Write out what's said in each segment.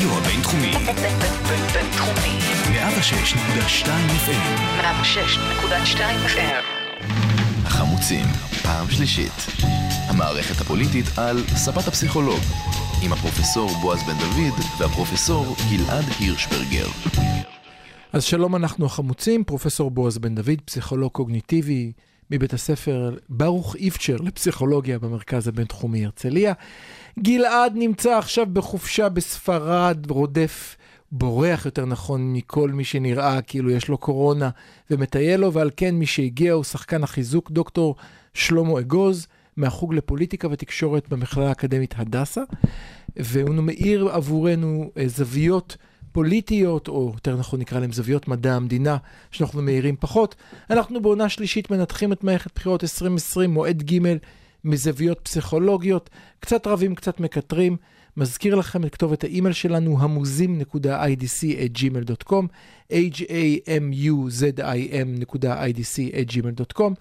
הרדיו הבינתחומי. בינתחומי. 106.2 FM. 106.2 FM. החמוצים, פעם שלישית. המערכת הפוליטית על ספת הפסיכולוג. עם הפרופסור בועז בן דוד והפרופסור גלעד הירשברגר. אז שלום, אנחנו החמוצים, פרופסור בועז בן דוד, פסיכולוג קוגניטיבי מבית הספר ברוך איפצ'ר לפסיכולוגיה במרכז הבינתחומי הרצליה. גלעד נמצא עכשיו בחופשה בספרד, רודף, בורח יותר נכון מכל מי שנראה כאילו יש לו קורונה ומטייל לו, ועל כן מי שהגיע הוא שחקן החיזוק דוקטור שלמה אגוז. מהחוג לפוליטיקה ותקשורת במכללה האקדמית הדסה, והוא מאיר עבורנו אה, זוויות פוליטיות, או יותר נכון נקרא להם זוויות מדע המדינה, שאנחנו מאירים פחות. אנחנו בעונה שלישית מנתחים את מערכת בחירות 2020, מועד ג' מזוויות פסיכולוגיות, קצת רבים, קצת מקטרים. מזכיר לכם את כתובת האימייל שלנו, hamuzim.idc@gmail.com, h-a-m-u-z-i-m.idc@gmail.com.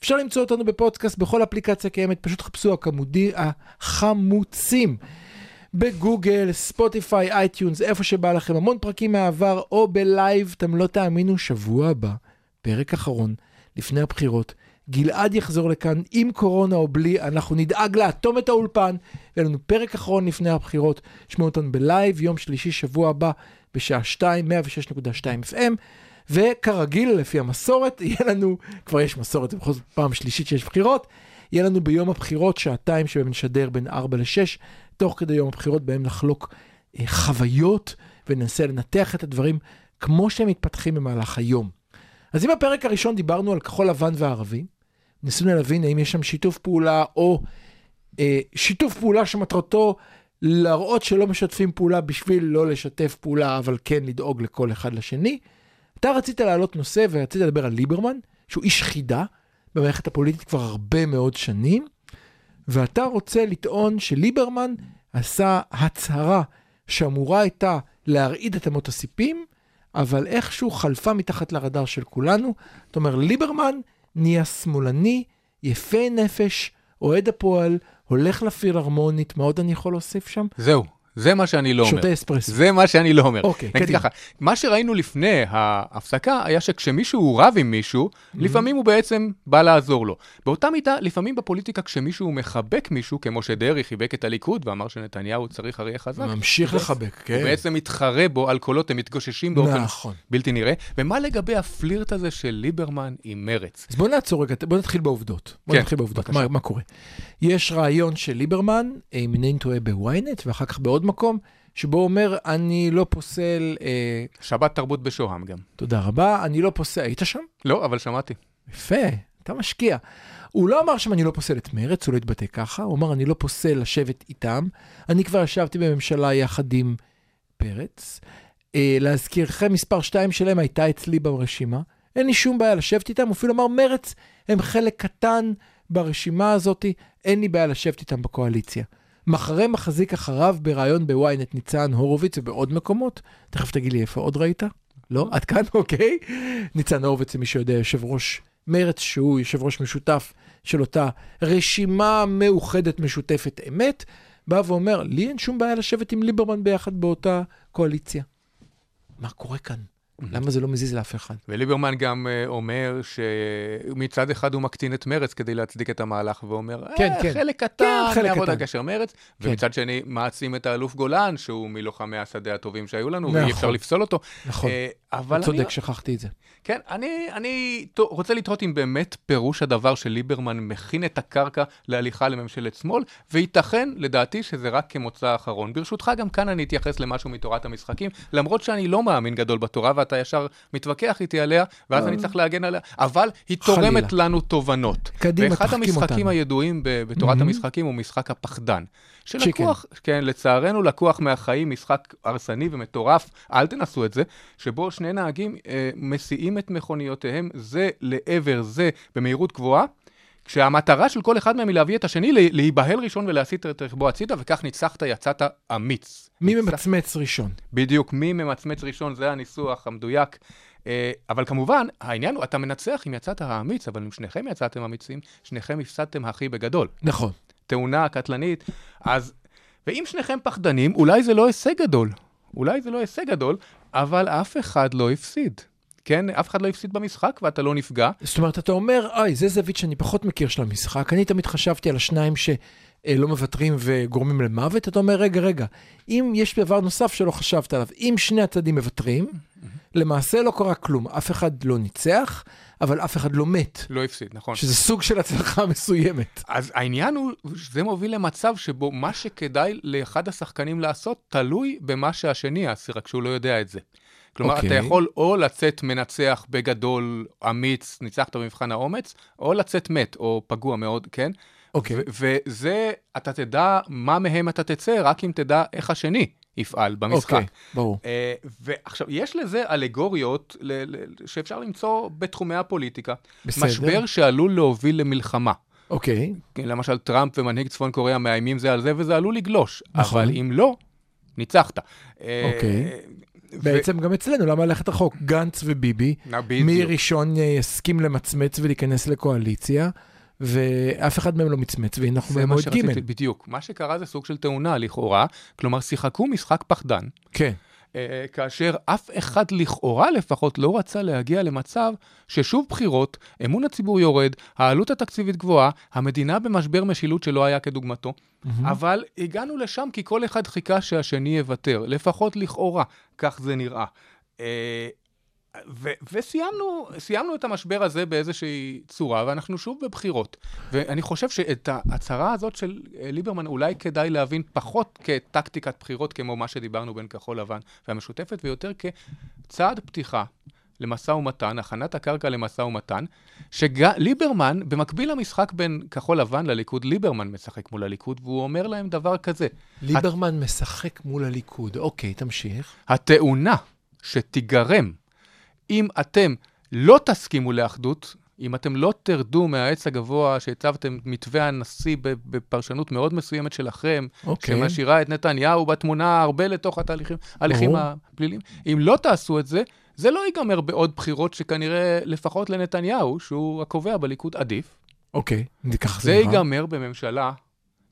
אפשר למצוא אותנו בפודקאסט בכל אפליקציה קיימת, פשוט חפשו הכמודי החמוצים. בגוגל, ספוטיפיי, אייטיונס, איפה שבא לכם, המון פרקים מהעבר, או בלייב, אתם לא תאמינו, שבוע הבא, פרק אחרון, לפני הבחירות, גלעד יחזור לכאן עם קורונה או בלי, אנחנו נדאג לאטום את האולפן, יהיה לנו פרק אחרון לפני הבחירות, שמעו אותנו בלייב, יום שלישי, שבוע הבא, בשעה 2, 106.2 FM. וכרגיל, לפי המסורת, יהיה לנו, כבר יש מסורת, זה בכל זאת פעם שלישית שיש בחירות, יהיה לנו ביום הבחירות שעתיים שבהם נשדר בין 4 ל-6, תוך כדי יום הבחירות בהם נחלוק אה, חוויות וננסה לנתח את הדברים כמו שהם מתפתחים במהלך היום. אז אם בפרק הראשון דיברנו על כחול לבן וערבי, ניסינו להבין האם יש שם שיתוף פעולה או אה, שיתוף פעולה שמטרתו להראות שלא משתפים פעולה בשביל לא לשתף פעולה, אבל כן לדאוג לכל אחד לשני. אתה רצית להעלות נושא ורצית לדבר על ליברמן, שהוא איש חידה במערכת הפוליטית כבר הרבה מאוד שנים, ואתה רוצה לטעון שליברמן עשה הצהרה שאמורה הייתה להרעיד את אמות הסיפים, אבל איכשהו חלפה מתחת לרדאר של כולנו. זאת אומרת, ליברמן נהיה שמאלני, יפה נפש, אוהד הפועל, הולך לפילהרמונית, מה עוד אני יכול להוסיף שם? זהו. זה מה שאני לא אומר. שותה אספרסו. זה מה שאני לא אומר. אוקיי, נגיד קדימה. ככה, מה שראינו לפני ההפסקה היה שכשמישהו רב עם מישהו, Mm-hmm. לפעמים הוא בעצם בא לעזור לו. באותה מידה, לפעמים בפוליטיקה כשמישהו מחבק מישהו, כמו שדרעי חיבק את הליכוד ואמר שנתניהו צריך אריה חזק, ממשיך הוא לחבק, הוא כן. בעצם מתחרה בו על קולות, הם מתגוששים באופן נכון. בלתי נראה. ומה לגבי הפלירט הזה של ליברמן עם מרץ? אז בוא נעצור רגע, בוא נתחיל בעובדות. בוא כן, נתחיל בעובדות. מה, מה קורה? יש רעיון של ליברמן, אם אינני טועה בוויינט, ואחר כך בעוד מקום, שבו הוא אומר, אני לא פוסל, אה, שבת תרבות בשוהם גם. תודה רבה, אני לא פוסל, היית שם? לא, אבל שמעתי. יפה, אתה משקיע. הוא לא אמר שם אני לא פוסל את מרץ, הוא לא התבטא ככה, הוא אמר אני לא פוסל לשבת איתם. אני כבר ישבתי בממשלה יחד עם פרץ. אה, להזכירכם, מספר 2 שלהם הייתה אצלי ברשימה. אין לי שום בעיה לשבת איתם, הוא אפילו אמר מרץ הם חלק קטן ברשימה הזאת, אין לי בעיה לשבת איתם בקואליציה. מחרה מחזיק אחריו בריאיון בוויינט ניצן הורוביץ ובעוד מקומות. תכף תגיד לי איפה עוד ראית? לא? עד כאן? אוקיי. ניצן הורוביץ, למי שיודע, יושב ראש מרץ, שהוא יושב ראש משותף של אותה רשימה מאוחדת משותפת אמת, בא ואומר, לי אין שום בעיה לשבת עם ליברמן ביחד באותה קואליציה. מה קורה כאן? למה זה לא מזיז לאף אחד? וליברמן גם uh, אומר שמצד אחד הוא מקטין את מרץ כדי להצדיק את המהלך, ואומר, כן, אה, כן. חלק כן, קטן חלק לעבוד על קטן. גשר מרץ, כן. ומצד שני מעצים את האלוף גולן, שהוא מלוחמי השדה הטובים שהיו לנו, נכון. ואי אפשר לפסול אותו. נכון, אה, אבל אני, צודק, שכחתי את זה. כן, אני, אני רוצה לתהות אם באמת פירוש הדבר שליברמן מכין את הקרקע להליכה לממשלת שמאל, וייתכן, לדעתי, שזה רק כמוצא אחרון. ברשותך, גם כאן אני אתייחס למשהו מתורת המשחקים, למרות שאני לא מאמין גדול בתורה, ואתה ישר מתווכח איתי עליה, ואז אני צריך להגן עליה, אבל היא תורמת חלילה. לנו תובנות. קדימה, ואחד תחכים המשחקים אותנו. הידועים ב- בתורת Mhm. המשחקים הוא משחק הפחדן. שלקוח, כן, לצערנו לקוח מהחיים, משחק הרסני ומטורף, אל תנסו את זה, שבו שני נהגים אה, מסיעים את מכוניותיהם זה לעבר זה במהירות גבוהה, כשהמטרה של כל אחד מהם היא להביא את השני, לה- להיבהל ראשון ולהסיט את רכבו הצידה, וכך ניצחת, יצאת אמיץ. מי ניצח- ממצמץ ראשון? בדיוק, מי ממצמץ ראשון, זה הניסוח המדויק. אה, אבל כמובן, העניין הוא, אתה מנצח אם יצאת האמיץ, אבל אם שניכם יצאתם אמיצים, שניכם הפסדתם הכי בגדול. נכון. תאונה קטלנית, אז... ואם שניכם פחדנים, אולי זה לא הישג גדול. אולי זה לא הישג גדול, אבל אף אחד לא הפסיד. כן, אף אחד לא הפסיד במשחק ואתה לא נפגע. זאת אומרת, אתה אומר, אוי, זה זווית שאני פחות מכיר של המשחק. אני תמיד חשבתי על השניים שלא מוותרים וגורמים למוות. אתה אומר, רגע, רגע, אם יש דבר נוסף שלא חשבת עליו, אם שני הצדדים מוותרים, למעשה לא קרה כלום. אף אחד לא ניצח, אבל אף אחד לא מת. לא הפסיד, נכון. שזה סוג של הצלחה מסוימת. אז העניין הוא, זה מוביל למצב שבו מה שכדאי לאחד השחקנים לעשות, תלוי במה שהשני יעשה, רק שהוא לא יודע את זה. כלומר, okay. אתה אוקיי. יכול או לצאת מנצח בגדול, אמיץ, ניצחת במבחן האומץ, או לצאת מת, או פגוע מאוד, כן? אוקיי. ו- וזה, אתה תדע מה מהם אתה תצא, רק אם תדע איך השני יפעל במשחק. אוקיי, ברור. Uh, ועכשיו, יש לזה אלגוריות ל- ל- שאפשר למצוא בתחומי הפוליטיקה. בסדר. משבר שעלול להוביל למלחמה. אוקיי. כן, למשל, טראמפ ומנהיג צפון קוריאה מאיימים זה על זה, וזה עלול לגלוש. נכון. אבל אם לא, ניצחת. אה, אוקיי. ו- בעצם גם אצלנו, למה ללכת רחוק? גנץ וביבי. מי ראשון אה, יסכים למצמץ ולהיכנס לקואליציה, ואף אחד מהם לא מצמץ, זה מה במועד שרציתי, ג'. בדיוק. מה שקרה זה סוג של תאונה לכאורה, כלומר שיחקו משחק פחדן, כן. אה, כאשר אף אחד לכאורה לפחות לא רצה להגיע למצב ששוב בחירות, אמון הציבור יורד, העלות התקציבית גבוהה, המדינה במשבר משילות שלא היה כדוגמתו, אבל הגענו לשם כי כל אחד חיכה שהשני יוותר, לפחות לכאורה, כך זה נראה. ו- וסיימנו סיימנו את המשבר הזה באיזושהי צורה, ואנחנו שוב בבחירות. ואני חושב שאת ההצהרה הזאת של אה, ליברמן אולי כדאי להבין פחות כטקטיקת בחירות, כמו מה שדיברנו בין כחול לבן והמשותפת, ויותר כצעד פתיחה למשא ומתן, הכנת הקרקע למשא ומתן, שליברמן, במקביל למשחק בין כחול לבן לליכוד, ליברמן משחק מול הליכוד, והוא אומר להם דבר כזה, ליברמן משחק מול הליכוד. אוקיי, תמשיך. התאונה שתיגרם אם אתם לא תסכימו לאחדות, אם אתם לא תרדו מהעץ הגבוה שהצבתם מתווה הנשיא בפרשנות מאוד מסוימת שלכם, אוקיי. שמשאירה את נתניהו בתמונה הרבה לתוך התהליכים ההליכים. הפליליים, אם לא תעשו את זה, זה לא ייגמר בעוד בחירות שכנראה לפחות לנתניהו, שהוא הקובע בליכוד, עדיף. אוקיי, ככה זה זה נראה. ייגמר בממשלה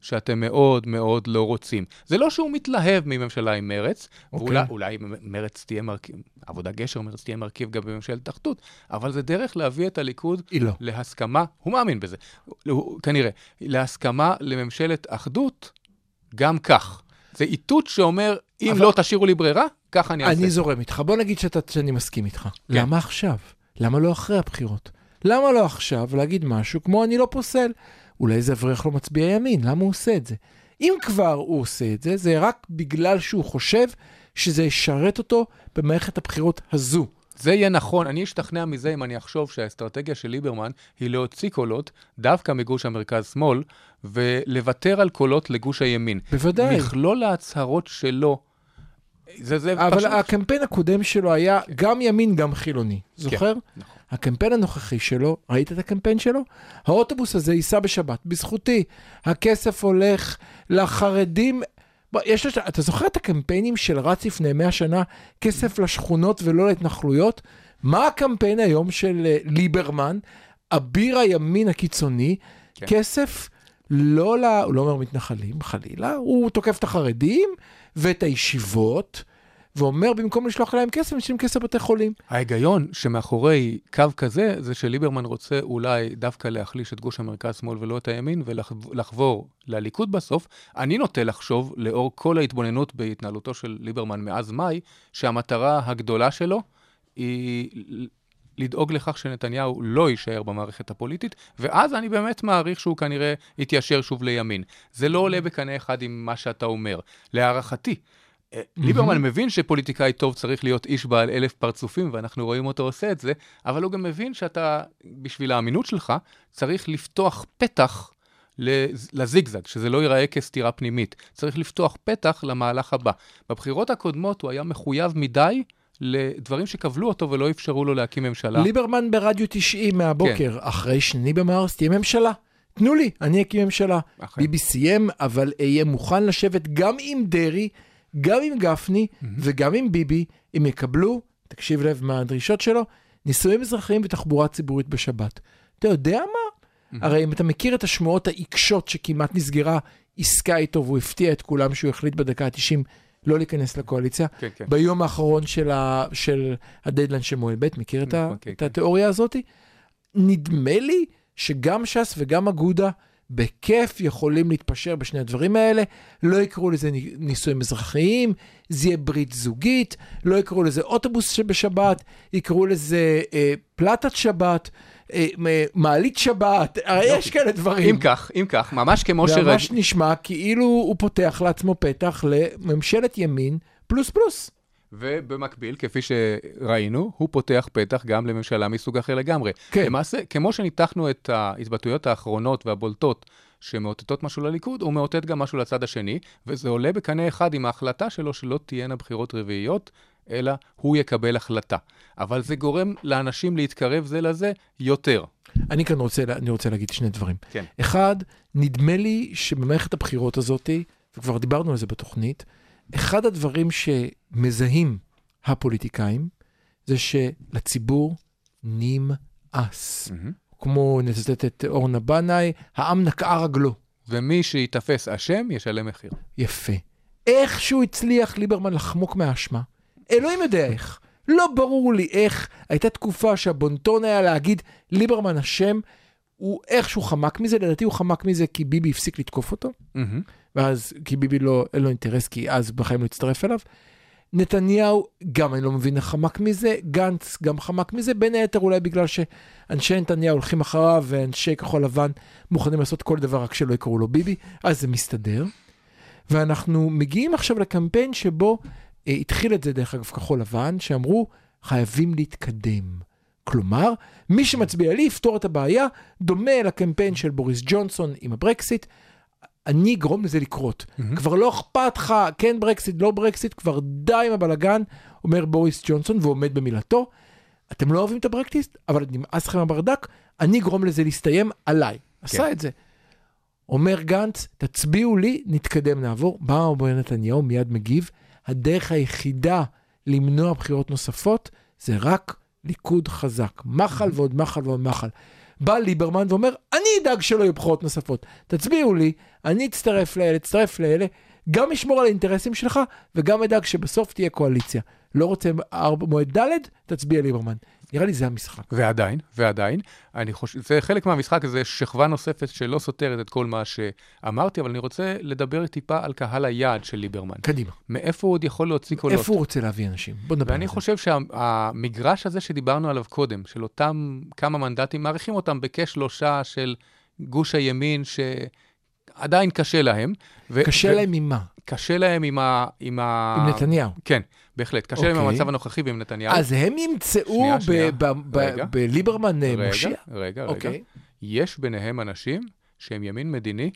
שאתם מאוד מאוד לא רוצים. זה לא שהוא מתלהב מממשלה עם מרץ, אוקיי. ואולי אולי מרץ תהיה מרכיב, עבודה גשר, מרץ תהיה מרכיב גם בממשלת אחדות, אבל זה דרך להביא את הליכוד לא. להסכמה, הוא מאמין בזה, הוא, כנראה, להסכמה לממשלת אחדות, גם כך. זה איתות שאומר, אם אבל- לא תשאירו לי ברירה, ככה אני אעשה. אני זורם איתך. בוא נגיד שאתה, שאני מסכים איתך. למה עכשיו? למה לא אחרי הבחירות? למה לא עכשיו להגיד משהו כמו אני לא פוסל? אולי איזה אברך לא מצביע ימין, למה הוא עושה את זה? אם כבר הוא עושה את זה, זה רק בגלל שהוא חושב שזה ישרת אותו במערכת הבחירות הזו. זה יהיה נכון, אני אשתכנע מזה אם אני אחשוב שהאסטרטגיה של ליברמן היא להוציא קולות דווקא מגוש המרכז-שמאל, ולוותר על קולות לגוש הימין. בוודאי. מכלול ההצהרות שלו, זה, זה אבל פשוט... הקמפיין הקודם שלו היה גם ימין, גם חילוני. זוכר? נכון. הקמפיין הנוכחי שלו, ראית את הקמפיין שלו? האוטובוס הזה ייסע בשבת, בזכותי. הכסף הולך לחרדים. בוא, יש. אתה זוכר את הקמפיינים של רץ לפני 100 שנה, כסף לשכונות ולא להתנחלויות? מה הקמפיין היום של אה, ליברמן, אביר הימין הקיצוני, כן. כסף לא ל... הוא לא אומר מתנחלים, חלילה, הוא תוקף את החרדים ואת הישיבות, ואומר במקום לשלוח להם כסף, משלמים כסף לבתי חולים. ההיגיון שמאחורי קו כזה, זה שליברמן רוצה אולי דווקא להחליש את גוש המרכז-שמאל ולא את הימין, ולחבור לליכוד בסוף. אני נוטה לחשוב, לאור כל ההתבוננות בהתנהלותו של ליברמן מאז מאי, שהמטרה הגדולה שלו היא לדאוג לכך שנתניהו לא יישאר במערכת הפוליטית, ואז אני באמת מעריך שהוא כנראה יתיישר שוב לימין. זה לא עולה בקנה אחד עם מה שאתה אומר. להערכתי, ליברמן מבין שפוליטיקאי טוב צריך להיות איש בעל אלף פרצופים, ואנחנו רואים אותו עושה את זה, אבל הוא גם מבין שאתה, בשביל האמינות שלך, צריך לפתוח פתח לז- לזיגזג, שזה לא ייראה כסתירה פנימית. צריך לפתוח פתח למהלך הבא. בבחירות הקודמות הוא היה מחויב מדי לדברים שכבלו אותו ולא אפשרו לו להקים ממשלה. ליברמן ברדיו 90 מהבוקר, כן. אחרי שני במרס תהיה ממשלה. תנו לי, אני אקים ממשלה. אכן. ביבי סיים, אבל אהיה מוכן לשבת גם עם דרעי, גם עם גפני וגם עם ביבי, אם יקבלו, תקשיב לב מה הדרישות שלו, נישואים אזרחיים ותחבורה ציבורית בשבת. אתה יודע מה? הרי אם אתה מכיר את השמועות העיקשות שכמעט נסגרה עסקה איתו והוא הפתיע את כולם שהוא החליט בדקה ה-90 לא להיכנס לקואליציה. כן, כן. ביום האחרון של, ה, של הדדליין של מועד ב', מכיר את, ה, נכון, כן, את כן. התיאוריה הזאת? נדמה לי שגם ש"ס וגם אגודה בכיף יכולים להתפשר בשני הדברים האלה. לא יקראו לזה ני- נישואים אזרחיים, זה יהיה ברית זוגית, לא יקראו לזה אוטובוס שבשבת, יקראו לזה אה, פלטת שבת, אה, מעלית שבת, הרי יש כאלה דברים. אם כך, אם כך, ממש כמו שראיתי... ממש נשמע כאילו הוא פותח לעצמו פתח לממשלת ימין פלוס פלוס. ובמקביל, כפי שראינו, הוא פותח פתח גם לממשלה מסוג אחר לגמרי. כן. למעשה, כמו שניתחנו את ההתבטאויות האחרונות והבולטות שמאותתות משהו לליכוד, הוא מאותת גם משהו לצד השני, וזה עולה בקנה אחד עם ההחלטה שלו שלא תהיינה בחירות רביעיות, אלא הוא יקבל החלטה. אבל זה גורם לאנשים להתקרב זה לזה יותר. אני כאן רוצה, אני רוצה להגיד שני דברים. כן. אחד, נדמה לי שבמערכת הבחירות הזאת, וכבר דיברנו על זה בתוכנית, אחד הדברים שמזהים הפוליטיקאים, זה שלציבור נמאס. כמו נצטט את אורנה בנאי, העם נקעה רגלו. ומי שייתפס אשם, ישלם מחיר. יפה. איכשהו הצליח ליברמן לחמוק מהאשמה. אלוהים יודע איך. לא ברור לי איך. הייתה תקופה שהבונטון היה להגיד ליברמן אשם, הוא איכשהו חמק מזה, לדעתי הוא חמק מזה כי ביבי הפסיק לתקוף אותו, מהמם. ואז כי ביבי לא, אין לו אינטרס, כי אז בחיים לא הצטרף אליו. נתניהו, גם אני לא מבין איך חמק מזה, גנץ גם חמק מזה, בין היתר אולי בגלל שאנשי נתניהו הולכים אחריו ואנשי כחול לבן מוכנים לעשות כל דבר רק שלא יקראו לו ביבי, אז זה מסתדר. ואנחנו מגיעים עכשיו לקמפיין שבו אה, התחיל את זה דרך אגב כחול לבן, שאמרו חייבים להתקדם. כלומר, מי שמצביע לי יפתור את הבעיה, דומה לקמפיין של בוריס ג'ונסון עם הברקסיט, אני אגרום לזה לקרות. Mm-hmm. כבר לא אכפת לך, כן ברקסיט, לא ברקסיט, כבר די עם הבלגן, אומר בוריס ג'ונסון ועומד במילתו. אתם לא אוהבים את הברקסיט, אבל נמאס לכם הברדק, אני אגרום לזה להסתיים עליי. עשה את זה. אומר גנץ, תצביעו לי, נתקדם, נעבור. בא אומר נתניהו, מיד מגיב, הדרך היחידה למנוע בחירות נוספות זה רק ליכוד חזק. מחל ועוד מחל ועוד מחל. בא ליברמן ואומר, אני אדאג שלא יהיו בחירות נוספות. תצביעו לי, אני אצטרף לאלה, אצטרף לאלה, גם אשמור על האינטרסים שלך, וגם אדאג שבסוף תהיה קואליציה. לא רוצה ארבע- מועד ד', תצביע ליברמן. נראה לי זה המשחק. ועדיין, ועדיין, אני חושב, זה חלק מהמשחק, זה שכבה נוספת שלא סותרת את כל מה שאמרתי, אבל אני רוצה לדבר טיפה על קהל היעד של ליברמן. קדימה. מאיפה הוא עוד יכול להוציא קולות? איפה הוא רוצה להביא אנשים? בוא נדבר על ואני זה. חושב שהמגרש הזה שדיברנו עליו קודם, של אותם כמה מנדטים, מעריכים אותם כשלושה של גוש הימין, שעדיין קשה להם. ו- קשה ו- להם ממה? קשה להם עם ה... עם, ה... עם נתניהו. כן, בהחלט. קשה להם עם אוקיי. המצב הנוכחי ועם נתניהו. אז הם ימצאו רגע. בליברמן אה, רגע, מושיע? רגע, רגע. אוקיי. יש ביניהם אנשים שהם ימין מדיני,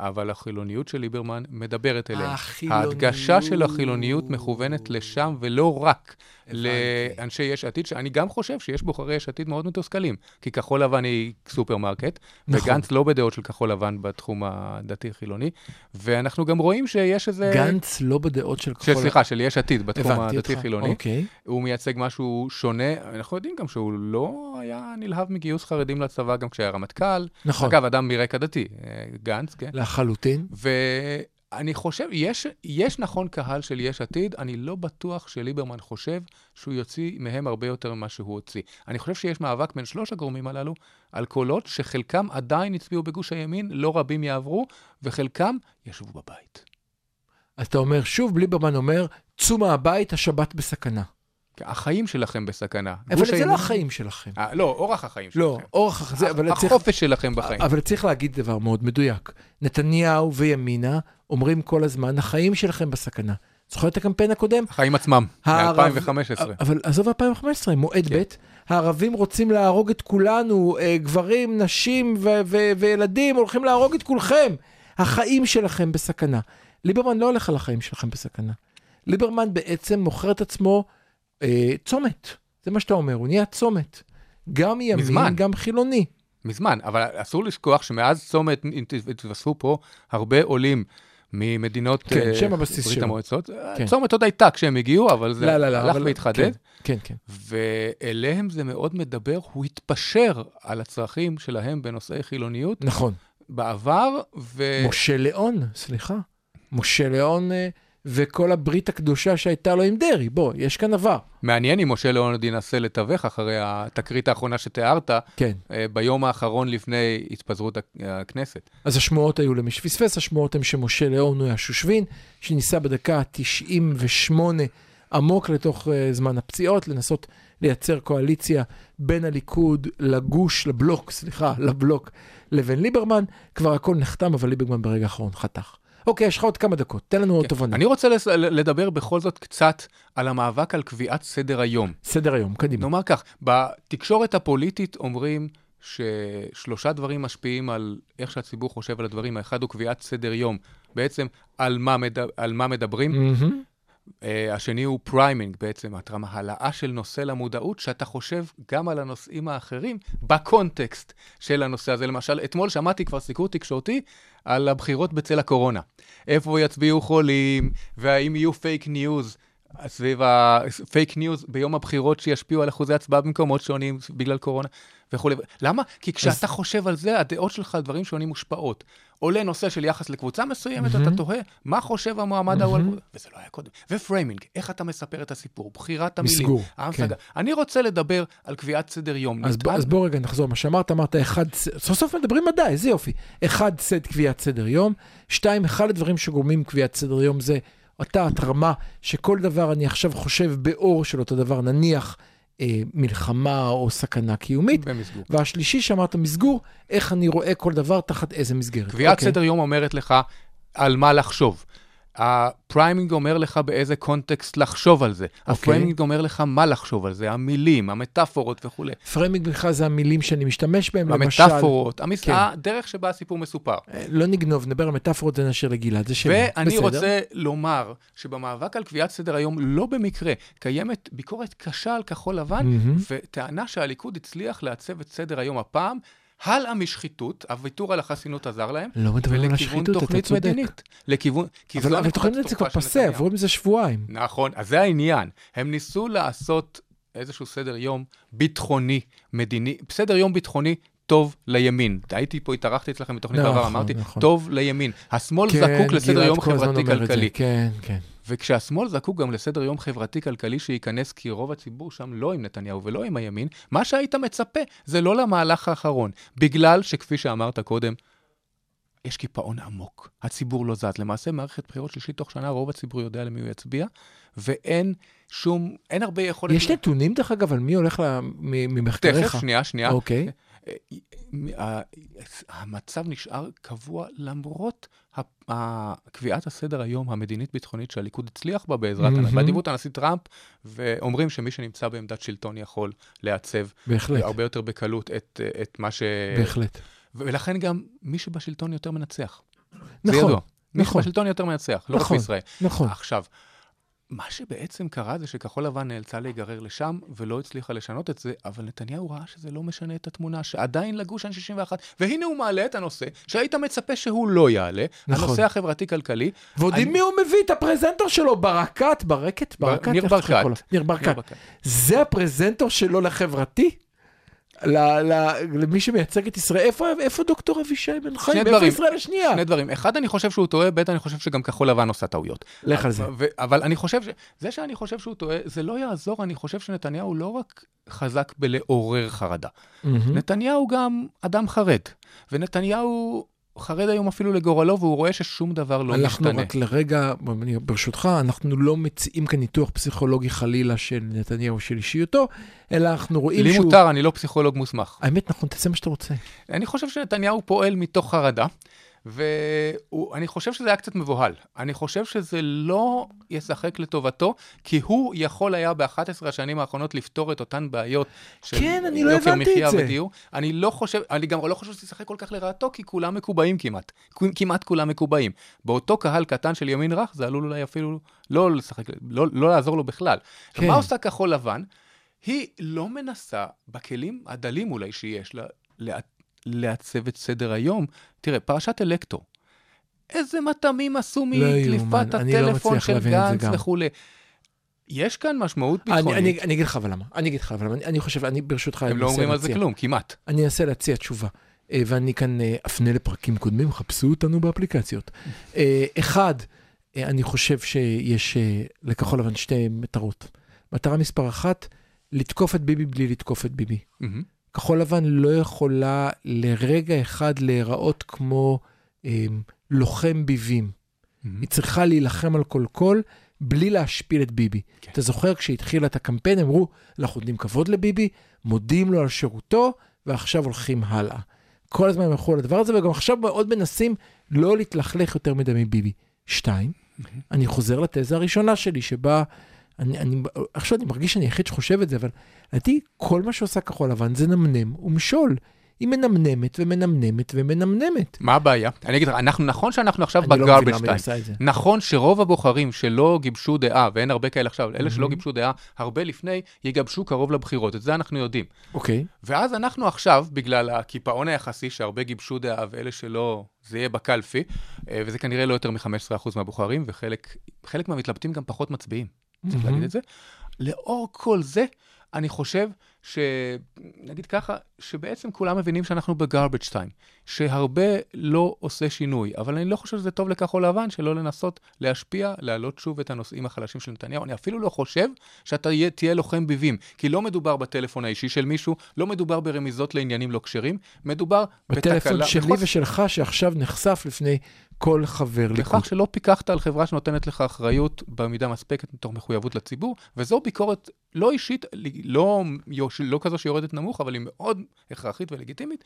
אבל החילוניות של ליברמן מדברת אליהם. החילוניות. ההדגשה של החילוניות מכוונת לשם, ולא רק לאנשי יש עתיד, שאני גם חושב שיש בוחרי יש עתיד מאוד מתוסכלים, כי כחול לבן היא סופרמרקט, נכון. וגנץ לא בדעות של כחול לבן בתחום הדתי-חילוני, ואנחנו גם רואים שיש איזה... גנץ לא בדעות של כחול... סליחה, של יש עתיד בתחום הבנתי. הדתי-חילוני. אוקיי. הוא מייצג משהו שונה, אנחנו יודעים גם שהוא לא היה נלהב מגיוס חרדים לצבא גם כשהיה רמטכ"ל. נכון. אגב, אדם מרקע דתי, אה, גנץ, כן. לחלוטין. ואני חושב, יש, יש נכון קהל של יש עתיד, אני לא בטוח שליברמן חושב שהוא יוציא מהם הרבה יותר ממה שהוא הוציא. אני חושב שיש מאבק בין שלוש הגורמים הללו על קולות שחלקם עדיין הצביעו בגוש הימין, לא רבים יעברו, וחלקם ישבו בבית. אז אתה אומר, שוב, ליברמן אומר, צאו מהבית, השבת בסכנה. החיים שלכם בסכנה. אבל זה הימין- לא החיים שלכם. אה, לא, אורח החיים שלכם. לא, אורח... זה, אבל צריך... החופש שלכם בחיים. אבל צריך להגיד דבר מאוד מדויק. נתניהו וימינה אומרים כל הזמן, החיים שלכם בסכנה. זוכר את הקמפיין הקודם? החיים עצמם, הערב- מ-2015. אבל עזוב 2015, מועד כן. ב', הערבים רוצים להרוג את כולנו, אה, גברים, נשים ו- ו- וילדים הולכים להרוג את כולכם. החיים שלכם בסכנה. ליברמן לא הולך על החיים שלכם בסכנה. ליברמן בעצם מוכר את עצמו אה, צומת. זה מה שאתה אומר, הוא נהיה צומת. גם ימין, מזמן. גם חילוני. מזמן, אבל אסור לשכוח שמאז צומת התווספו פה הרבה עולים ממדינות כן, אה, שם הבסיס ברית שלו. המועצות. כן. צומת עוד הייתה כשהם הגיעו, אבל זה לא, לא, לא, הלך אבל- והתחדד. כן, כן, כן. ואליהם זה מאוד מדבר, הוא התפשר על הצרכים שלהם בנושאי חילוניות נכון. בעבר, ו... משה ליאון, סליחה. משה ליאון, אה, וכל הברית הקדושה שהייתה לו עם דרעי. בוא, יש כאן עבר. מעניין אם משה ליאונרד ינסה לתווך אחרי התקרית האחרונה שתיארת, כן. אה, ביום האחרון לפני התפזרות הכ- הכנסת. אז השמועות היו למי שפספס, השמועות הן שמשה ליאון הוא השושבין, שניסה בדקה ה-98 עמוק לתוך uh, זמן הפציעות, לנסות לייצר קואליציה בין הליכוד לגוש, לבלוק, סליחה, לבלוק, לבין ליברמן. כבר הכל נחתם, אבל ליברמן ברגע האחרון חתך. אוקיי, יש לך עוד כמה דקות, תן לנו עוד תובנות. אני רוצה לס- לדבר בכל זאת קצת על המאבק על קביעת סדר היום. סדר היום, קדימה. נאמר כך, בתקשורת הפוליטית אומרים ששלושה דברים משפיעים על איך שהציבור חושב על הדברים. האחד הוא קביעת סדר יום, בעצם על מה, מד... על מה מדברים. מהמם. Uh, השני הוא framing, בעצם, התרמה, העלאה של נושא למודעות, שאתה חושב גם על הנושאים האחרים בקונטקסט של הנושא הזה. למשל, אתמול שמעתי כבר סיקור תקשורתי על הבחירות בצל הקורונה. איפה יצביעו חולים, והאם יהיו fake news. סביב ה fake news ביום הבחירות שישפיעו על אחוזי הצבעה במקומות שונים בגלל קורונה וכולי. למה? כי כשאתה חושב על זה, הדעות שלך על דברים שונים מושפעות. עולה נושא של יחס לקבוצה מסוימת, אתה תוהה, מה חושב המועמד ההוא על... וזה לא היה קודם. ופריימינג, איך אתה מספר את הסיפור, בחירת המילים. מסגור, ההמשגה. אני רוצה לדבר על קביעת סדר יום. אז, נטען- אז בוא רגע נחזור, מה שאמרת, אמרת אחד, סוף סוף מדברים מדע, איזה יופי. אחד, סט קביעת סדר יום. שתיים, אחד הדברים שגורמים קביעת סדר יום זה אותה התרמה שכל דבר אני עכשיו חושב באור של אותו דבר, נניח מלחמה או סכנה קיומית. במסגור. והשלישי שאמרת מסגור, איך אני רואה כל דבר תחת איזה מסגרת. קביעת אוקיי. סדר יום אומרת לך על מה לחשוב. ה framing אומר לך באיזה קונטקסט לחשוב על זה. אוקיי. ה framing אומר לך מה לחשוב על זה, המילים, המטאפורות וכולי. framing בכלל זה המילים שאני משתמש בהם, למשל. המטאפורות, המס... כן. הדרך שבה הסיפור מסופר. אה, לא נגנוב, נדבר על מטאפורות, זה נשאיר לגלעד, זה שלי. ואני בסדר. רוצה לומר שבמאבק על קביעת סדר היום, לא במקרה, קיימת ביקורת קשה על כחול לבן, מהמם. וטענה שהליכוד הצליח לעצב את סדר היום הפעם. הלאה משחיתות, הוויתור על החסינות עזר להם, לא מדברים על ולכיוון השחיתות, אתה תוכנית צודק. מדינית. לכיוון... כי אבל אבל תוכנית זה כבר פסה. עברו מזה שבועיים. נכון, אז זה העניין. הם ניסו לעשות איזשהו סדר יום ביטחוני, מדיני, סדר יום ביטחוני טוב לימין. הייתי פה, התארחתי אצלכם בתוכנית נכון, בעבר, אמרתי, נכון. טוב לימין. השמאל כן, זקוק לסדר יום חברתי-כלכלי. כן, כן. וכשהשמאל זקוק גם לסדר יום חברתי-כלכלי שייכנס, כי רוב הציבור שם לא עם נתניהו ולא עם הימין, מה שהיית מצפה זה לא למהלך האחרון. בגלל שכפי שאמרת קודם, יש קיפאון עמוק. הציבור לא זז. למעשה, מערכת בחירות שלישית תוך שנה, רוב הציבור יודע למי הוא יצביע, ואין שום, אין הרבה יכולת... יש נתונים, דרך אגב, על מי הולך ל- ממחקריך? תכף, שנייה, שנייה. אוקיי. ה- המצב נשאר קבוע למרות קביעת הסדר היום המדינית-ביטחונית שהליכוד הצליח בה בעזרת, מהמם. באדיבות הנשיא טראמפ, ואומרים שמי שנמצא בעמדת שלטון יכול לעצב בהחלט, הרבה יותר בקלות את, את מה ש... בהחלט. ולכן גם מי שבשלטון יותר מנצח. זה נכון, ידוע. מי נכון. שבשלטון יותר מנצח, לא רק נכון, בישראל. נכון. עכשיו, מה שבעצם קרה זה שכחול לבן נאלצה להיגרר לשם ולא הצליחה לשנות את זה, אבל נתניהו ראה שזה לא משנה את התמונה, שעדיין לגוש אין 61, והנה הוא מעלה את הנושא שהיית מצפה שהוא לא יעלה, נכון. הנושא החברתי-כלכלי. ועוד אני- עם מי הוא מביא את הפרזנטור שלו? ברקת? ברקת? ברקת? ניר ברקת. ניר ברקת. זה הפרזנטור שלו לחברתי? ל- ל- למי שמייצג את ישראל, איפה, איפה דוקטור אבישי בן חיים? איפה דברים. ישראל השנייה? שני דברים. אחד, אני חושב שהוא טועה, ב', אני חושב שגם כחול לבן עושה טעויות. לך על זה. אבל אני חושב ש... זה שאני חושב שהוא טועה, זה לא יעזור, אני חושב שנתניהו לא רק חזק בלעורר חרדה. מהמם. נתניהו גם אדם חרד, ונתניהו חרד היום אפילו לגורלו, והוא רואה ששום דבר לא אנחנו משתנה. רק לרגע, ברשותך, אנחנו לא מציעים כאן ניתוח פסיכולוגי חלילה של נתניהו של אישיותו, אלא אנחנו רואים לי שהוא... מותר, אני לא פסיכולוג מוסמך. האמת, נכון, תעשה מה שאתה רוצה. אני חושב שנתניהו פועל מתוך חרדה, ואני חושב שזה היה קצת מבוהל. אני חושב שזה לא ישחק לטובתו, כי הוא יכול היה ב-11 השנים האחרונות לפתור את אותן בעיות של כן, אני לא הבנתי את זה. ודיור. אני לא חושב, אני גם לא חושב שזה ישחק כל כך לרעתו, כי כולם מקובעים כמעט. כמעט כולם מקובעים. באותו קהל קטן של ימין רך, זה עלול אולי אפילו לא לשחק, לא, לא לעזור לו בכלל. כן. מה עושה כחול לבן? היא לא מנסה, בכלים הדלים אולי שיש לה, לעצב את סדר היום. תראה, פרשת אלקטור. איזה מטעמים עשו לא מקליפת אני לא הטלפון מצליח של גנץ. וכולי. יש כאן משמעות אני, ביטחונית. אני, אני אגיד לך אבל למה, אני אגיד לך אבל למה, אני, אני חושב, אני ברשותך הם לא אומרים על זה. כלום, כמעט. אני אנסה להציע תשובה, אה, ואני כאן אה, אפנה לפרקים קודמים, חפשו אותנו באפליקציות. אה, אחד, אני חושב שיש לכחול לבן שתי מטרות. מטרה מספר אחת, לתקוף את ביבי בלי לתקוף את ביבי. מהמם. כחול לבן לא יכולה לרגע אחד להיראות כמו אה, לוחם ביבים. מהמם. היא צריכה להילחם על כל קול בלי להשפיל את ביבי. כן. אתה זוכר כשהתחילה את הקמפיין, אמרו, אנחנו נותנים כבוד לביבי, מודים לו על שירותו, ועכשיו הולכים הלאה. כל הזמן הם הלכו על הדבר הזה, וגם עכשיו מאוד מנסים לא להתלכלך יותר מדי מביבי. שתיים, אני חוזר לתזה הראשונה שלי, שבה, אני, אני, עכשיו אני מרגיש שאני היחיד שחושב את זה, אבל לדעתי, כל מה שעושה כחול לבן זה נמנם ומשול. היא מנמנמת ומנמנמת ומנמנמת. מה הבעיה? אני אגיד לך, אנחנו, נכון שאנחנו עכשיו לא בגרבג' היא טיים. נכון שרוב הבוחרים שלא גיבשו דעה, ואין הרבה כאלה עכשיו, אלה שלא מהמם. גיבשו דעה הרבה לפני, יגבשו קרוב לבחירות, את זה אנחנו יודעים. אוקיי. ואז אנחנו עכשיו, בגלל הקיפאון היחסי, שהרבה גיבשו דעה ואלה שלא, זה יהיה בקלפי, אה, וזה כנראה לא יותר מ-15% מהבוחרים, וחלק חלק מהמתלבטים גם פחות מצביעים, צריך. להגיד את זה. לאור כל זה, אני חושב ש... נגיד ככה, שבעצם כולם מבינים שאנחנו בגרבג' טיים, שהרבה לא עושה שינוי, אבל אני לא חושב שזה טוב לכחול לבן שלא לנסות להשפיע, להעלות שוב את הנושאים החלשים של נתניהו. אני אפילו לא חושב שאתה תהיה לוחם ביבים, כי לא מדובר בטלפון האישי של מישהו, לא מדובר ברמיזות לעניינים לא כשרים, מדובר בטלפון בתקלה... שלי בחוס- ושלך שעכשיו נחשף לפני כל חבר ליכוד. בכך שלא פיקחת על חברה שנותנת לך אחריות במידה מספקת מתוך מחויבות לציבור, וזו ביקורת לא אישית, לא, לא כזו שיורדת נמוך, אבל היא מאוד הכרחית ולגיטימית.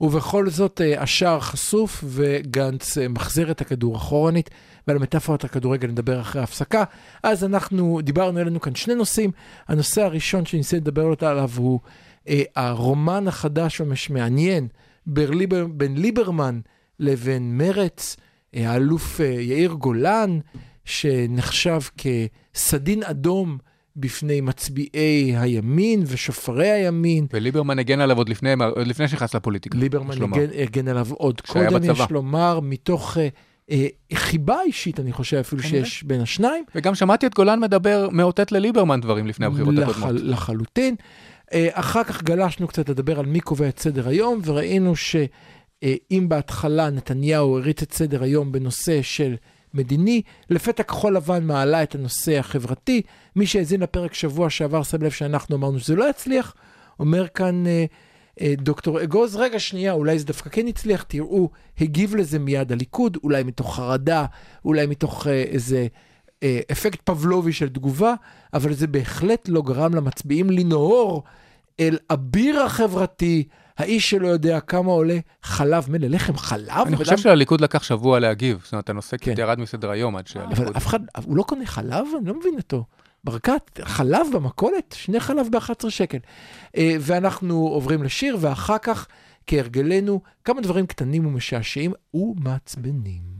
ובכל זאת אה, השער חשוף וגנץ אה, מחזיר את הכדור אחורנית, ועל מטאפורת הכדורגל נדבר אחרי ההפסקה. אז אנחנו דיברנו, לנו כאן שני נושאים. הנושא הראשון שניסה לדבר עליו הוא אה, הרומן החדש והמעניין ברליבר, בין ליברמן לבין מרץ, אה, האלוף אה, יאיר גולן, שנחשב כסדין אדום בפני מצביעי הימין ושופרי הימין. וליברמן הגן עליו עוד לפני, עוד לפני שנכנס לפוליטיקה. ליברמן. הגן, הגן עליו עוד קודם, בצבא. יש לומר, מתוך אה, אה, חיבה אישית, אני חושב אפילו כנראה. שיש בין השניים. וגם שמעתי את גולן מדבר, מאותת לליברמן דברים לפני הבחירות לח- הקודמות. לחלוטין. אה, אחר כך גלשנו קצת לדבר על מי קובע את סדר היום, וראינו שאם בהתחלה נתניהו הריץ את סדר היום בנושא של מדיני, לפתע כחול לבן מעלה את הנושא החברתי. מי שהאזין לפרק שבוע שעבר שם לב שאנחנו אמרנו שזה לא יצליח. אומר כאן אה, אה, דוקטור אגוז, רגע שנייה, אולי זה דווקא כן הצליח, תראו, הגיב לזה מיד הליכוד, אולי מתוך חרדה, אולי מתוך אה, איזה אה, אפקט פבלובי של תגובה, אבל זה בהחלט לא גרם למצביעים לנהור אל אביר החברתי, האיש שלא יודע כמה עולה חלב, מילא לחם חלב? אני אבל חושב שלליכוד לקח שבוע להגיב, זאת אומרת, הנושא כן. ירד מסדר היום עד אבל שהליכוד... אף אחד, הוא לא קונה חלב? אני לא מבין אותו. ברקת, חלב במכולת? שני חלב ב-11 שקל. אה, ואנחנו עוברים לשיר, ואחר כך, כהרגלנו, כמה דברים קטנים ומשעשעים ומעצבנים.